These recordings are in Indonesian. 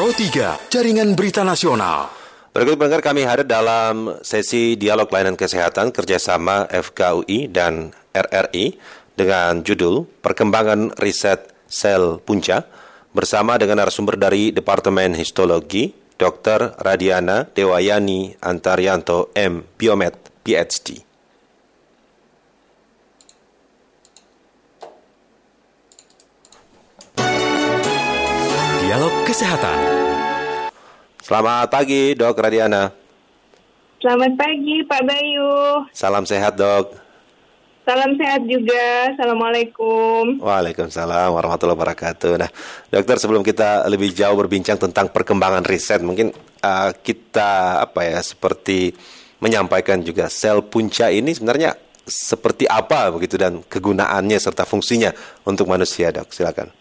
Pro 3, Jaringan Berita Nasional. Berikut pendengar kami hadir dalam sesi dialog layanan kesehatan kerjasama FKUI dan RRI dengan judul Perkembangan Riset Sel Punca bersama dengan narasumber dari Departemen Histologi Dr. Radiana Dewayani Antaryanto M. Biomed, PhD. Dialog Kesehatan. Selamat pagi, Dok Radiana. Selamat pagi, Pak Bayu. Salam sehat, Dok. Salam sehat juga. Assalamualaikum. Waalaikumsalam warahmatullahi wabarakatuh. Nah, dokter sebelum kita lebih jauh berbincang tentang perkembangan riset, mungkin uh, kita apa ya seperti menyampaikan juga sel punca ini sebenarnya seperti apa begitu dan kegunaannya serta fungsinya untuk manusia, dok. Silakan.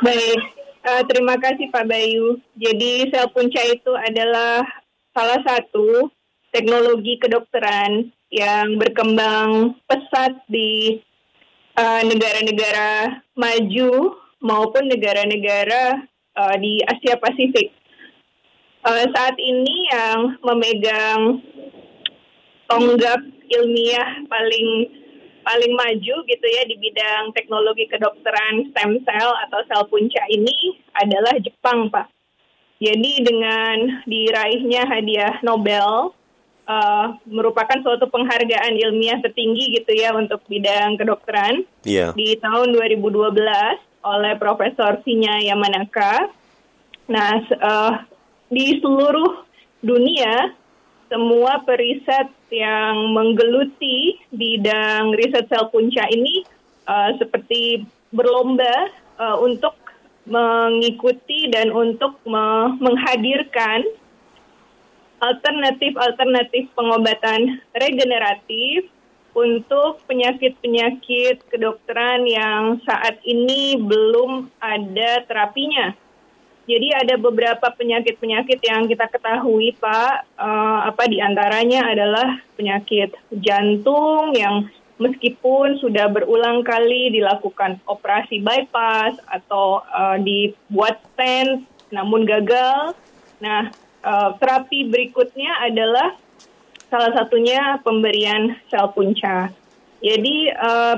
Baik, uh, terima kasih Pak Bayu. Jadi sel punca itu adalah salah satu teknologi kedokteran yang berkembang pesat di uh, negara-negara maju maupun negara-negara uh, di Asia Pasifik. Uh, saat ini yang memegang tonggak ilmiah paling paling maju gitu ya di bidang teknologi kedokteran stem cell atau sel punca ini adalah Jepang, Pak. Jadi dengan diraihnya hadiah Nobel uh, merupakan suatu penghargaan ilmiah tertinggi gitu ya untuk bidang kedokteran Iya. di tahun 2012 oleh Profesor Shinya Yamanaka. Nah, uh, di seluruh dunia semua periset yang menggeluti bidang riset sel punca ini uh, seperti berlomba uh, untuk mengikuti dan untuk me- menghadirkan alternatif-alternatif pengobatan regeneratif untuk penyakit-penyakit kedokteran yang saat ini belum ada terapinya. Jadi ada beberapa penyakit-penyakit yang kita ketahui, Pak. Eh, apa di antaranya adalah penyakit jantung yang meskipun sudah berulang kali dilakukan operasi bypass atau eh, dibuat stent, namun gagal. Nah, eh, terapi berikutnya adalah salah satunya pemberian sel punca. Jadi eh,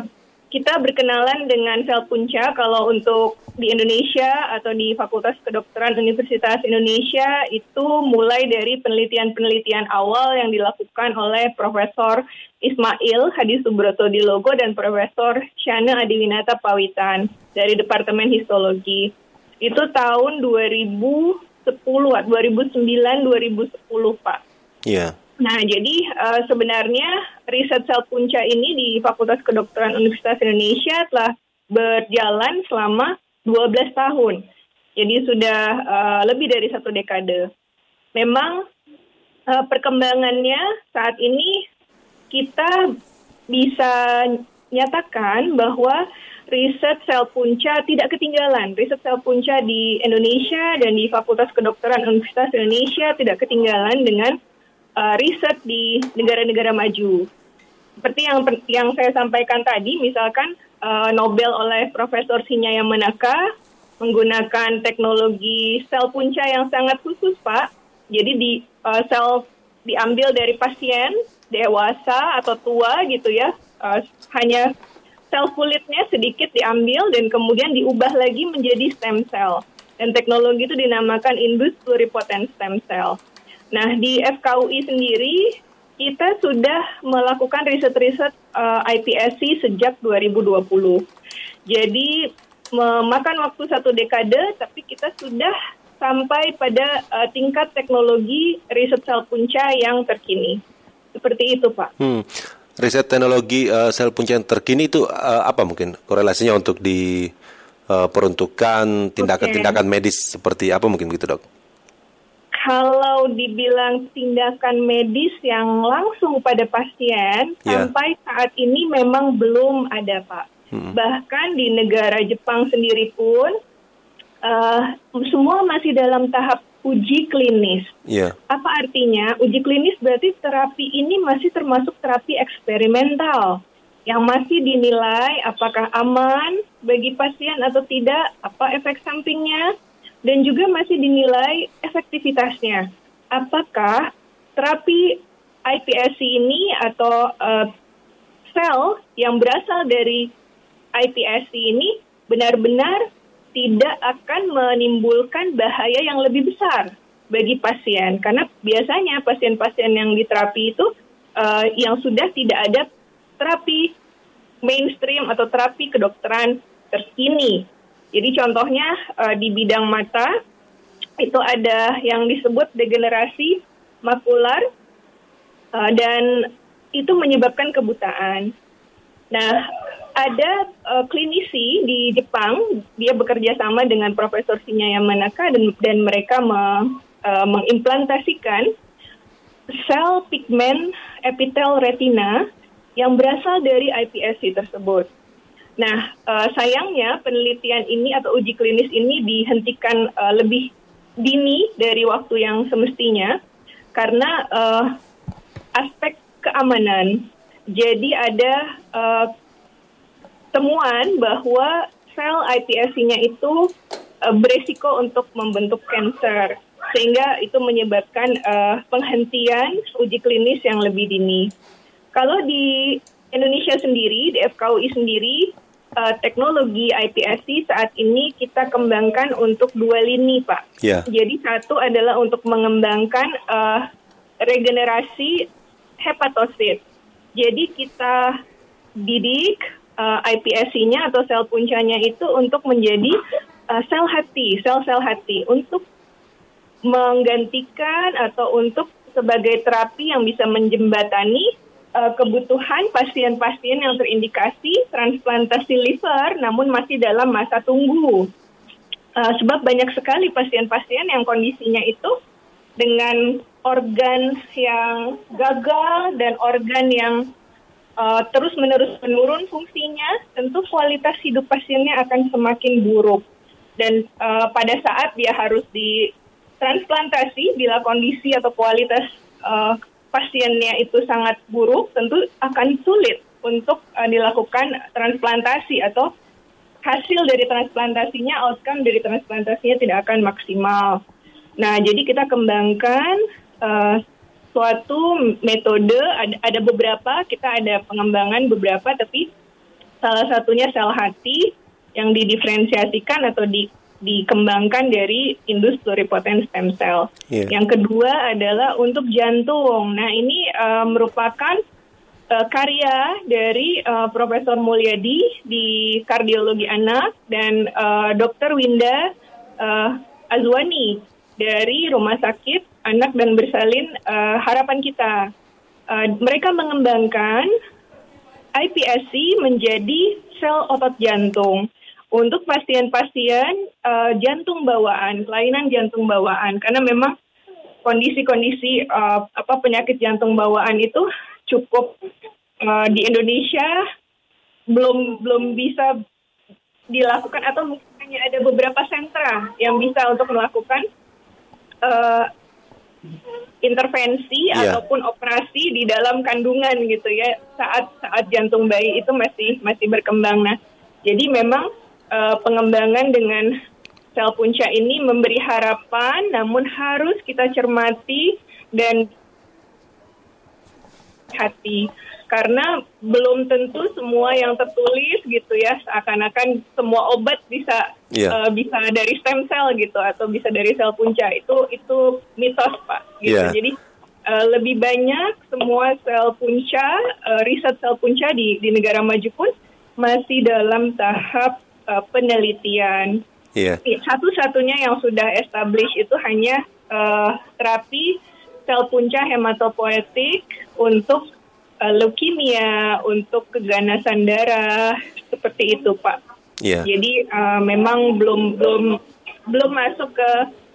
kita berkenalan dengan sel punca kalau untuk di Indonesia atau di Fakultas Kedokteran Universitas Indonesia itu mulai dari penelitian-penelitian awal yang dilakukan oleh Profesor Ismail Hadi Subroto di Logo dan Profesor Shana Adiwinata Pawitan dari Departemen Histologi. Itu tahun 2010, 2009, 2010 Pak. Iya. Nah, jadi uh, sebenarnya riset sel punca ini di Fakultas Kedokteran Universitas Indonesia telah berjalan selama 12 tahun. Jadi sudah uh, lebih dari satu dekade. Memang uh, perkembangannya saat ini kita bisa nyatakan bahwa riset sel punca tidak ketinggalan. Riset sel punca di Indonesia dan di Fakultas Kedokteran Universitas Indonesia tidak ketinggalan dengan uh, riset di negara-negara maju. Seperti yang yang saya sampaikan tadi, misalkan uh, Nobel oleh Profesor Shinya Yamanaka menggunakan teknologi sel punca yang sangat khusus, Pak. Jadi di uh, sel diambil dari pasien dewasa atau tua gitu ya, uh, hanya sel kulitnya sedikit diambil dan kemudian diubah lagi menjadi stem cell. Dan teknologi itu dinamakan induced pluripotent stem cell. Nah, di FKUI sendiri kita sudah melakukan riset-riset uh, iPSC sejak 2020. Jadi memakan waktu satu dekade, tapi kita sudah sampai pada uh, tingkat teknologi riset sel punca yang terkini. Seperti itu, Pak. Hmm. Riset teknologi uh, sel punca yang terkini itu uh, apa mungkin korelasinya untuk diperuntukkan tindakan-tindakan medis seperti apa mungkin gitu dok? Kalau dibilang tindakan medis yang langsung pada pasien Ya. sampai saat ini memang belum ada pak. Bahkan di negara Jepang sendiri pun eh, semua masih dalam tahap uji klinis. Iya. Apa artinya? Uji klinis berarti terapi ini masih termasuk terapi eksperimental yang masih dinilai apakah aman bagi pasien atau tidak, apa efek sampingnya, dan juga masih dinilai efektivitasnya. Apakah terapi iPSC ini atau uh, sel yang berasal dari iPSC ini benar-benar tidak akan menimbulkan bahaya yang lebih besar bagi pasien karena biasanya pasien-pasien yang diterapi itu uh, yang sudah tidak ada terapi mainstream atau terapi kedokteran terkini. Jadi contohnya uh, di bidang mata itu ada yang disebut degenerasi makular uh, dan itu menyebabkan kebutaan. Nah, ada uh, klinisi di Jepang, dia bekerja sama dengan Profesor Shinya Yamanaka dan dan mereka me, uh, mengimplantasikan sel pigmen epitel retina yang berasal dari iPSC tersebut. Nah, uh, sayangnya penelitian ini atau uji klinis ini dihentikan uh, lebih dini dari waktu yang semestinya karena uh, aspek keamanan. Jadi ada uh, temuan bahwa sel iPSC-nya itu uh, beresiko untuk membentuk kanker sehingga itu menyebabkan uh, penghentian uji klinis yang lebih dini. Kalau di Indonesia sendiri, di FKUI sendiri, uh, teknologi iPSC saat ini kita kembangkan untuk dua lini, Pak. Yeah. Jadi satu adalah untuk mengembangkan uh, regenerasi hepatosit. Jadi kita didik uh, iPSC-nya atau sel puncanya itu untuk menjadi uh, sel hati, sel-sel hati untuk menggantikan atau untuk sebagai terapi yang bisa menjembatani uh, kebutuhan pasien-pasien yang terindikasi transplantasi liver namun masih dalam masa tunggu. Uh, sebab banyak sekali pasien-pasien yang kondisinya itu dengan organ yang gagal dan organ yang uh, terus-menerus menurun fungsinya, tentu kualitas hidup pasiennya akan semakin buruk. Dan uh, pada saat dia harus ditransplantasi, bila kondisi atau kualitas uh, pasiennya itu sangat buruk, tentu akan sulit untuk uh, dilakukan transplantasi atau hasil dari transplantasinya, outcome dari transplantasinya tidak akan maksimal. Nah, jadi kita kembangkan uh, suatu metode, ada, ada beberapa, kita ada pengembangan beberapa, tapi salah satunya sel hati yang didiferensiasikan atau di, dikembangkan dari industri pluripotent stem cell. Yeah. Yang kedua adalah untuk jantung. Nah, ini uh, merupakan uh, karya dari uh, Profesor Mulyadi di kardiologi anak dan uh, Dr. Winda uh, Azwani dari Rumah Sakit Anak dan Bersalin uh, Harapan Kita. Uh, mereka mengembangkan iPSC menjadi sel otot jantung untuk pasien-pasien uh, jantung bawaan, kelainan jantung bawaan, karena memang kondisi-kondisi uh, apa penyakit jantung bawaan itu cukup uh, di Indonesia belum belum bisa dilakukan atau mungkin hanya ada beberapa sentra yang bisa untuk melakukan uh, intervensi Iya. ataupun operasi di dalam kandungan gitu ya saat saat jantung bayi itu masih masih berkembang. Nah, jadi memang uh, pengembangan dengan sel punca ini memberi harapan, namun harus kita cermati dan hati karena belum tentu semua yang tertulis gitu ya seakan-akan semua obat bisa Iya. uh, bisa dari stem cell gitu atau bisa dari sel punca itu itu mitos pak gitu Iya. jadi uh, lebih banyak semua sel punca uh, riset sel punca di di negara maju pun masih dalam tahap uh, penelitian. Ya, Satu-satunya yang sudah established itu hanya uh, terapi sel punca hematopoietik untuk uh, leukemia, untuk keganasan darah, seperti itu, Pak. Iya. Jadi uh, memang belum belum belum masuk ke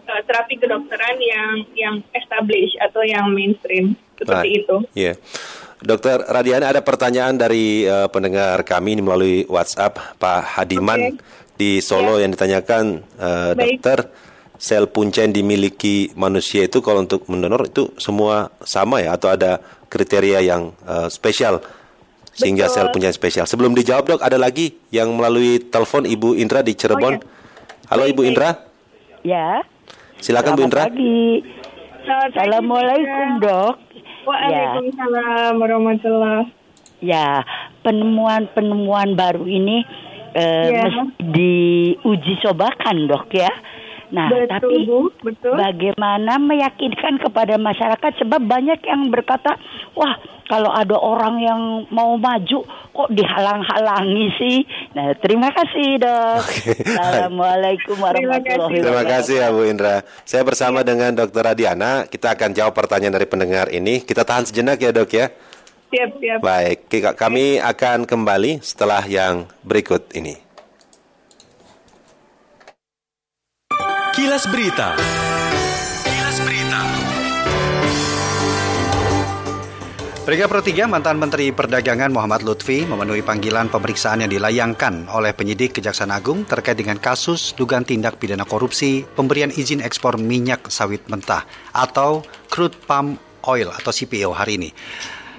uh, terapi kedokteran yang yang established atau yang mainstream seperti Baik. itu. Iya. Dokter Radiana ada pertanyaan dari eh, pendengar kami ini melalui WhatsApp Pak Hadiman Oke. di Solo yang ditanyakan Baik. dokter sel punca yang dimiliki manusia itu kalau untuk mendonor itu semua sama ya atau ada kriteria yang eh, spesial sehingga Betul. sel punca spesial. Sebelum dijawab dok ada lagi yang melalui telepon Ibu Indra di Cirebon. Oh, ya. Halo Baik, Ibu. Indra. Ya. Silakan Bu Indra. pagi. Assalamualaikum dok. Waalaikumsalam ya. warahmatullah. Ya, penemuan-penemuan baru ini eh, ya. diuji cobakan dok ya. Nah, betul, tapi Bu, betul. bagaimana meyakinkan kepada masyarakat sebab banyak yang berkata, wah kalau ada orang yang mau maju kok dihalang-halangi sih. Nah, terima kasih dok. Assalamualaikum warahmatullahi Terima wabarakatuh. kasih ya Bu Indra. Saya bersama dengan Dr. Radiana, kita akan jawab pertanyaan dari pendengar ini. Kita tahan sejenak ya dok ya. Siap, siap. Baik, kami akan kembali setelah yang berikut ini. Kilas Berita. Kilas Berita. Peringkat Pro 3 mantan Menteri Perdagangan Muhammad Lutfi memenuhi panggilan pemeriksaan yang dilayangkan oleh penyidik Kejaksaan Agung terkait dengan kasus dugaan tindak pidana korupsi pemberian izin ekspor minyak sawit mentah atau crude palm oil atau CPO hari ini.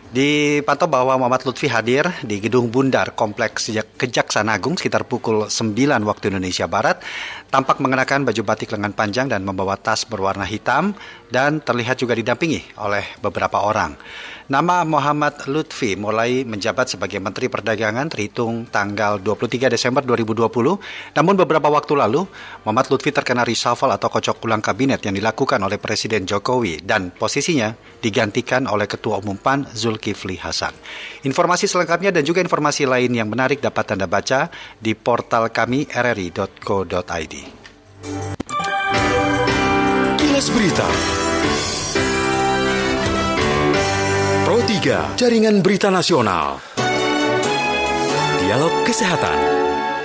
Dipantau bahwa Muhammad Lutfi hadir di Gedung Bundar Kompleks Kejaksaan Agung sekitar pukul 9 waktu Indonesia Barat, tampak mengenakan baju batik lengan panjang dan membawa tas berwarna hitam dan terlihat juga didampingi oleh beberapa orang. Nama Muhammad Lutfi mulai menjabat sebagai Menteri Perdagangan terhitung tanggal 23 Desember 2020. Namun beberapa waktu lalu, Muhammad Lutfi terkena reshuffle atau kocok ulang kabinet yang dilakukan oleh Presiden Jokowi dan posisinya digantikan oleh Ketua Umum PAN Zulkifli Hasan. Informasi selengkapnya dan juga informasi lain yang menarik dapat Anda baca di portal kami rri.co.id. Kilas Berita. 3, Jaringan Berita Nasional. Dialog Kesehatan.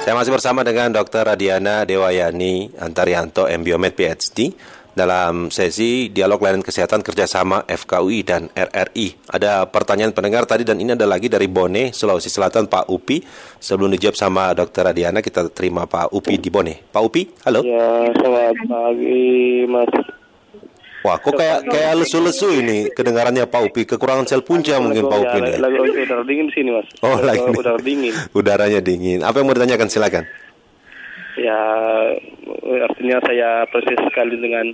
Saya masih bersama dengan Dr. Radiana Dewayani Antarianto, MBiomed PhD dalam sesi dialog layanan kesehatan kerjasama FKUI dan RRI. Ada pertanyaan pendengar tadi dan ini ada lagi dari Bone, Sulawesi Selatan, Pak Upi. Sebelum dijawab sama Dr. Radiana, kita terima Pak Upi di Bone. Pak Upi, halo. Ya, selamat pagi, Mas. Wah, kok kayak kayak lesu-lesu ini kedengarannya Pak Upi. Kekurangan sel punca mungkin Pak Upi. Ya, lagi udara dingin di sini, Mas. Oh, lagi udara dingin. Udaranya dingin. Apa yang mau ditanyakan? Silakan. Ya, artinya saya proses sekali dengan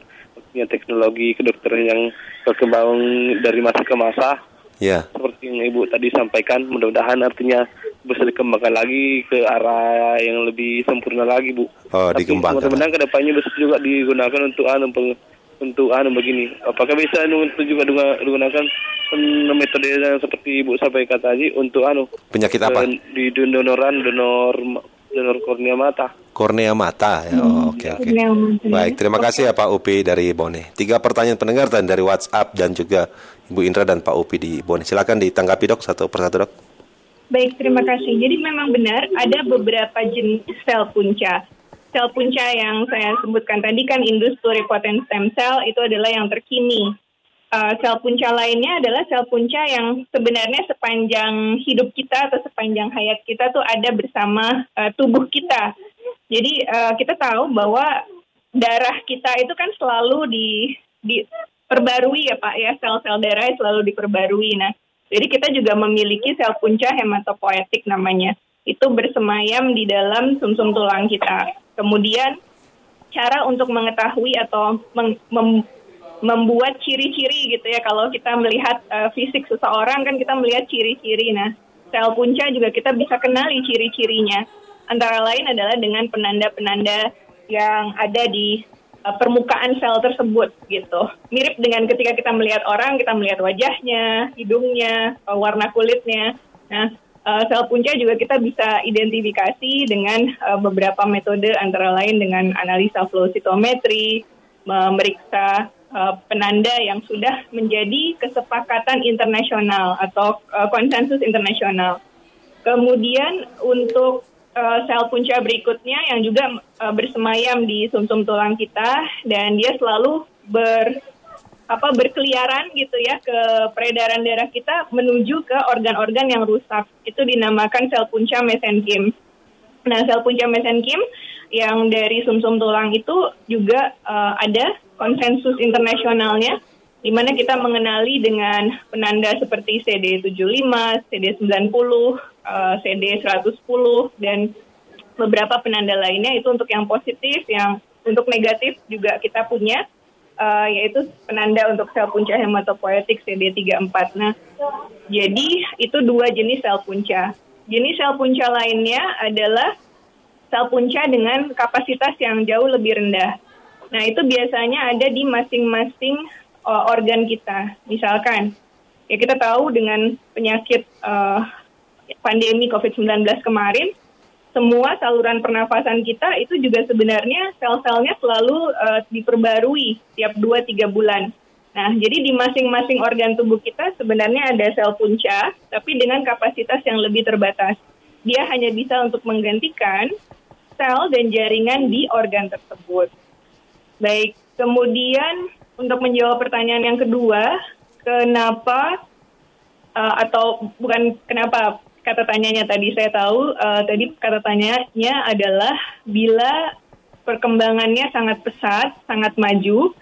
teknologi kedokteran yang berkembang dari masa ke masa. Ya. Seperti yang Ibu tadi sampaikan, mudah-mudahan artinya bisa dikembangkan lagi ke arah yang lebih sempurna lagi, Bu. Oh, Tapi dikembangkan. Mudah-mudahan ke depannya bisa juga digunakan untuk anu untuk anu begini. Apakah bisa anu untuk juga digunakan hmm, metode yang seperti Ibu sampaikan tadi untuk anu Penyakit apa? eh, di donoran donor donor kornea mata. Kornea mata. Ya, oh, oke oke. Kornea mata. Baik, terima kasih ya Pak Upi dari Bone. Tiga pertanyaan pendengar dan dari WhatsApp dan juga Ibu Indra dan Pak Upi di Bone. Silakan ditanggapi dok satu persatu dok. Baik, terima kasih. Jadi memang benar ada beberapa jenis sel punca. Sel punca yang saya sebutkan tadi kan indus pluripotent stem cell itu adalah yang terkini. Uh, sel punca lainnya adalah sel punca yang sebenarnya sepanjang hidup kita atau sepanjang hayat kita tuh ada bersama uh, tubuh kita. Jadi uh, kita tahu bahwa darah kita itu kan selalu di diperbarui ya Pak ya sel-sel darah selalu diperbarui. Nah, jadi kita juga memiliki sel punca hematopoietik namanya. Itu bersemayam di dalam sumsum tulang kita. Kemudian cara untuk mengetahui atau meng- mem- membuat ciri-ciri gitu ya kalau kita melihat uh, fisik seseorang kan kita melihat ciri-ciri. Nah, sel punca juga kita bisa kenali ciri-cirinya. Antara lain adalah dengan penanda-penanda yang ada di uh, permukaan sel tersebut gitu. Mirip dengan ketika kita melihat orang, kita melihat wajahnya, hidungnya, uh, warna kulitnya. Nah, uh, sel punca juga kita bisa identifikasi dengan uh, beberapa metode antara lain dengan analisa flow cytometry, memeriksa uh, penanda yang sudah menjadi kesepakatan internasional atau uh, konsensus internasional. Kemudian untuk uh, sel punca berikutnya yang juga uh, bersemayam di sumsum tulang kita dan dia selalu ber apa berkeliaran gitu ya ke peredaran darah kita menuju ke organ-organ yang rusak. Itu dinamakan sel punca mesenkim. Nah, sel punca mesenkim yang dari sumsum tulang itu juga uh, ada konsensus internasionalnya di mana kita mengenali dengan penanda seperti CD75, CD90, uh, CD110 dan beberapa penanda lainnya itu untuk yang positif, yang untuk negatif juga kita punya uh, yaitu penanda untuk sel punca hematopoietik CD34. Nah, jadi itu dua jenis sel punca. Jenis sel punca lainnya adalah sel punca dengan kapasitas yang jauh lebih rendah. Nah, itu biasanya ada di masing-masing uh, organ kita. Misalkan, ya kita tahu dengan penyakit uh, pandemi COVID-19 kemarin, semua saluran pernafasan kita itu juga sebenarnya sel-selnya selalu uh, diperbarui tiap 2-3 bulan. Nah, jadi di masing-masing organ tubuh kita sebenarnya ada sel punca, tapi dengan kapasitas yang lebih terbatas. Dia hanya bisa untuk menggantikan sel dan jaringan di organ tersebut. Baik, kemudian untuk menjawab pertanyaan yang kedua, kenapa uh, atau bukan kenapa kata tanyanya tadi saya tahu uh, tadi kata tanyanya adalah bila perkembangannya sangat pesat, sangat maju,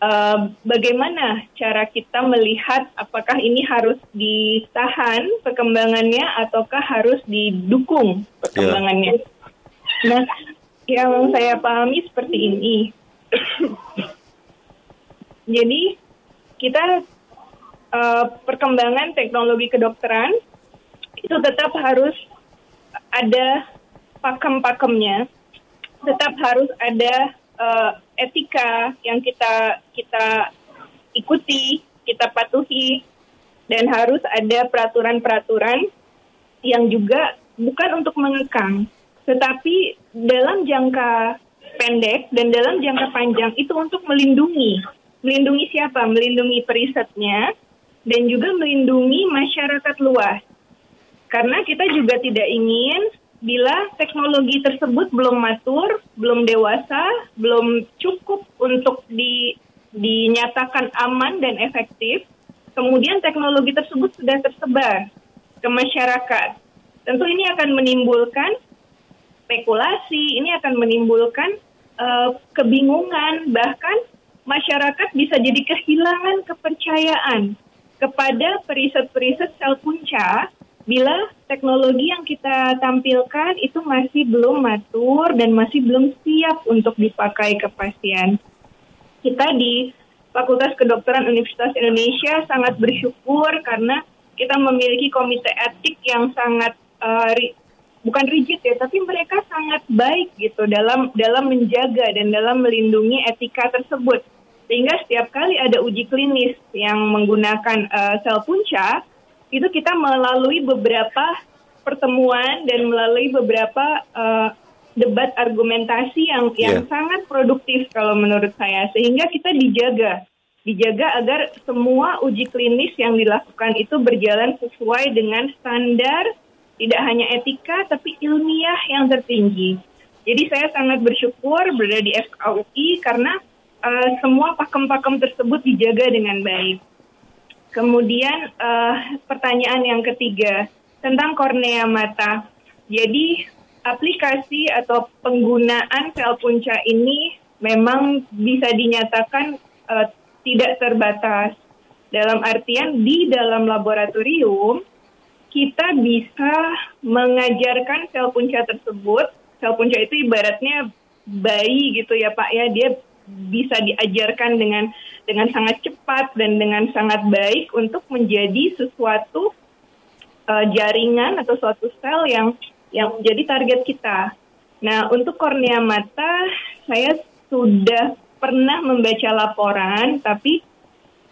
uh, bagaimana cara kita melihat apakah ini harus ditahan perkembangannya ataukah harus didukung perkembangannya? Yeah. Nah, yang saya pahami seperti ini. Jadi kita uh, perkembangan teknologi kedokteran itu tetap harus ada pakem-pakemnya, tetap harus ada uh, etika yang kita kita ikuti, kita patuhi, dan harus ada peraturan-peraturan yang juga bukan untuk mengekang, tetapi dalam jangka pendek dan dalam jangka panjang itu untuk melindungi. Melindungi siapa? Melindungi perisetnya dan juga melindungi masyarakat luas. Karena kita juga tidak ingin bila teknologi tersebut belum matur, belum dewasa, belum cukup untuk di, dinyatakan aman dan efektif, kemudian teknologi tersebut sudah tersebar ke masyarakat. Tentu ini akan menimbulkan spekulasi, ini akan menimbulkan uh, kebingungan, bahkan masyarakat bisa jadi kehilangan kepercayaan kepada periset-periset sel punca bila teknologi yang kita tampilkan itu masih belum matur dan masih belum siap untuk dipakai ke pasien. Kita di Fakultas Kedokteran Universitas Indonesia sangat bersyukur karena kita memiliki komite etik yang sangat uh, ri, bukan rigid ya, tapi mereka sangat baik gitu dalam dalam menjaga dan dalam melindungi etika tersebut. Sehingga setiap kali ada uji klinis yang menggunakan uh, sel punca, itu kita melalui beberapa pertemuan dan melalui beberapa uh, debat argumentasi yang yeah. yang sangat produktif kalau menurut saya sehingga kita dijaga dijaga agar semua uji klinis yang dilakukan itu berjalan sesuai dengan standar tidak hanya etika tapi ilmiah yang tertinggi. Jadi saya sangat bersyukur berada di FKUI karena uh, semua pakem-pakem tersebut dijaga dengan baik. Kemudian uh, pertanyaan yang ketiga tentang kornea mata. Jadi aplikasi atau penggunaan sel punca ini memang bisa dinyatakan uh, tidak terbatas. Dalam artian di dalam laboratorium kita bisa mengajarkan sel punca tersebut. Sel punca itu ibaratnya bayi gitu ya Pak ya, dia bisa diajarkan dengan dengan sangat cepat dan dengan sangat baik untuk menjadi sesuatu uh, jaringan atau suatu sel yang yang menjadi target kita. Nah, untuk kornea mata saya sudah pernah membaca laporan tapi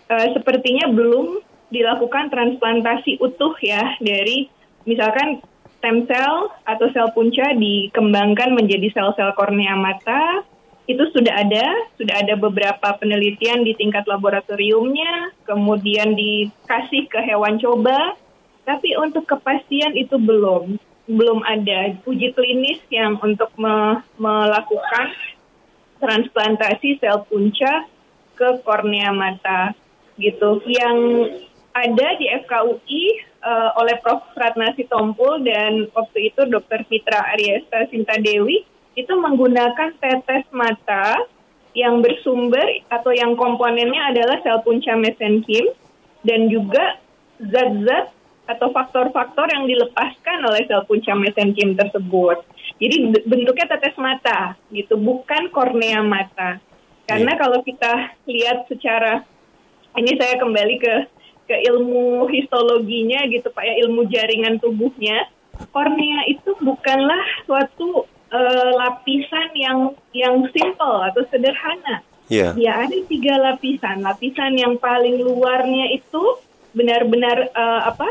uh, sepertinya belum dilakukan transplantasi utuh ya dari misalkan stem cell atau sel punca dikembangkan menjadi sel-sel kornea mata itu sudah ada, sudah ada beberapa penelitian di tingkat laboratoriumnya, kemudian dikasih ke hewan coba, tapi untuk kepastian itu belum, belum ada uji klinis yang untuk me melakukan transplantasi sel punca ke kornea mata gitu. Yang ada di FKUI uh, oleh Prof. Ratnasi Tompul dan waktu itu Dr. Fitra Aryesta Sinta Dewi itu menggunakan tetes mata yang bersumber atau yang komponennya adalah sel punca mesenkim dan juga zat-zat atau faktor-faktor yang dilepaskan oleh sel punca mesenkim tersebut. Jadi bentuknya tetes mata gitu, bukan kornea mata. Karena yeah. kalau kita lihat secara ini saya kembali ke ke ilmu histologinya gitu Pak ya, ilmu jaringan tubuhnya. Kornea itu bukanlah suatu uh, lapisan yang yang simple atau sederhana. Yeah. Ya ada tiga lapisan. Lapisan yang paling luarnya itu benar-benar uh, apa?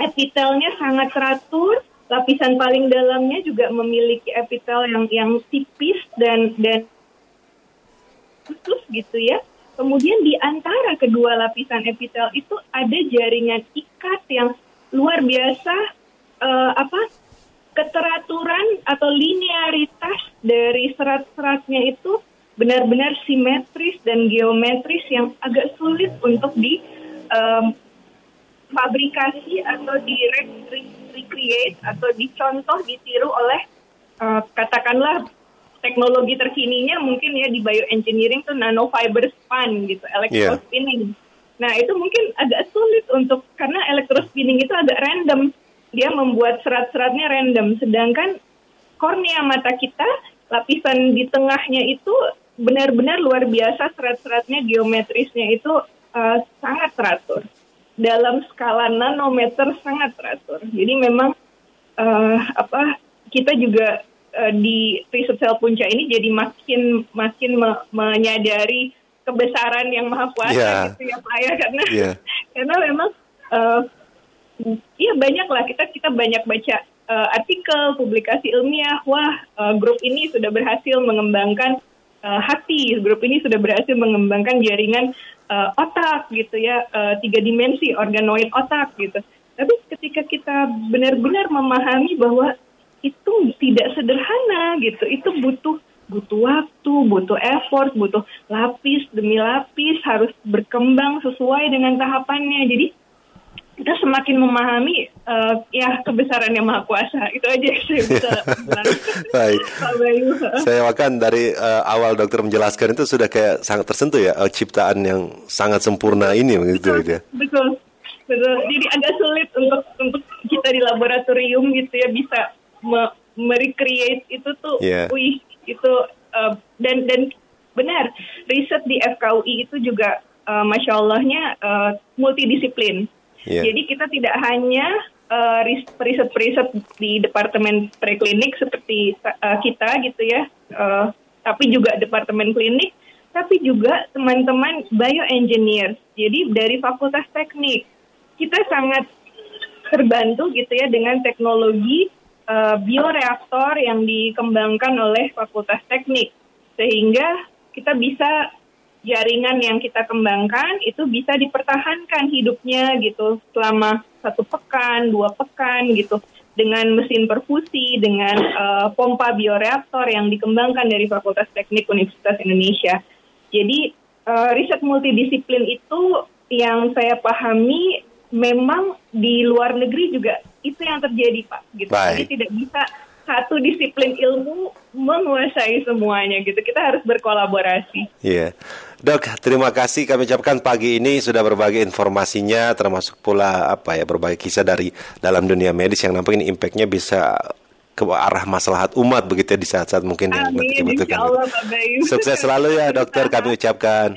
Epitelnya sangat teratur. Lapisan paling dalamnya juga memiliki epitel yang yang tipis dan dan khusus gitu ya. Kemudian di antara kedua lapisan epitel itu ada jaringan ikat yang luar biasa uh, apa keteraturan atau linearitas dari serat-seratnya itu benar-benar simetris dan geometris yang agak sulit untuk di um, fabrikasi atau di recreate atau dicontoh ditiru oleh uh, katakanlah teknologi terkininya mungkin ya di bioengineering tuh nanofiber spun gitu electrospinning. Yeah. Nah itu mungkin agak sulit untuk karena electrospinning itu agak random dia membuat serat-seratnya random sedangkan kornea mata kita lapisan di tengahnya itu benar-benar luar biasa serat-seratnya geometrisnya itu uh, sangat teratur dalam skala nanometer sangat teratur jadi memang uh, apa kita juga uh, di riset sel punca ini jadi makin makin me menyadari kebesaran yang maha kuasa yeah. gitu ya Pak ya karena yeah. karena memang uh, Iya banyak lah kita kita banyak baca uh, artikel, publikasi ilmiah. Wah uh, grup ini sudah berhasil mengembangkan uh, hati, grup ini sudah berhasil mengembangkan jaringan uh, otak gitu ya, uh, tiga dimensi organoid otak gitu. Tapi ketika kita benar-benar memahami bahwa itu tidak sederhana gitu, itu butuh butuh waktu, butuh effort, butuh lapis demi lapis harus berkembang sesuai dengan tahapannya. Jadi kita semakin memahami uh, ya kebesaran yang maha kuasa itu aja yang saya bisa Baik. saya makan dari uh, awal dokter menjelaskan itu sudah kayak sangat tersentuh ya uh, ciptaan yang sangat sempurna ini begitu betul, gitu ya. Betul. Betul. Jadi agak sulit untuk untuk kita di laboratorium gitu ya bisa me merecreate itu tuh yeah. wih itu uh, dan dan benar riset di FKUI itu juga uh, masya Allahnya uh, multidisiplin Yeah. Jadi kita tidak hanya uh, riset-riset di departemen preklinik seperti uh, kita gitu ya, uh, tapi juga departemen klinik, tapi juga teman-teman bioengineer. Jadi dari fakultas teknik kita sangat terbantu gitu ya dengan teknologi uh, bioreaktor yang dikembangkan oleh fakultas teknik sehingga kita bisa jaringan yang kita kembangkan itu bisa dipertahankan hidupnya gitu selama satu pekan, dua pekan gitu dengan mesin perfusi, dengan uh, pompa bioreaktor yang dikembangkan dari Fakultas Teknik Universitas Indonesia. Jadi uh, riset multidisiplin itu yang saya pahami memang di luar negeri juga itu yang terjadi Pak. Gitu. Baik. Jadi tidak bisa satu disiplin ilmu menguasai semuanya gitu. Kita harus berkolaborasi. Iya. Yeah. Dok, terima kasih kami ucapkan pagi ini sudah berbagi informasinya termasuk pula apa ya berbagai kisah dari dalam dunia medis yang nampaknya impactnya bisa ke arah maslahat umat begitu ya di saat-saat mungkin yang dibutuhkan. Sukses selalu ya dokter kami ucapkan.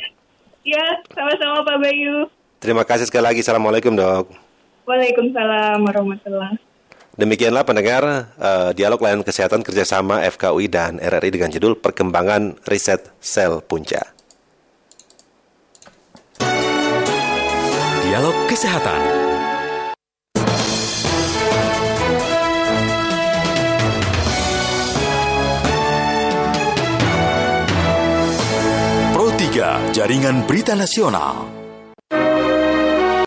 Ya, sama-sama Pak Bayu. Terima kasih sekali lagi. Assalamualaikum dok. Waalaikumsalam warahmatullahi Demikianlah pendengar uh, dialog layanan kesehatan kerjasama FKUI dan RRI dengan judul Perkembangan Riset Sel Punca. Dialog Kesehatan. Pro 3 Jaringan Berita Nasional.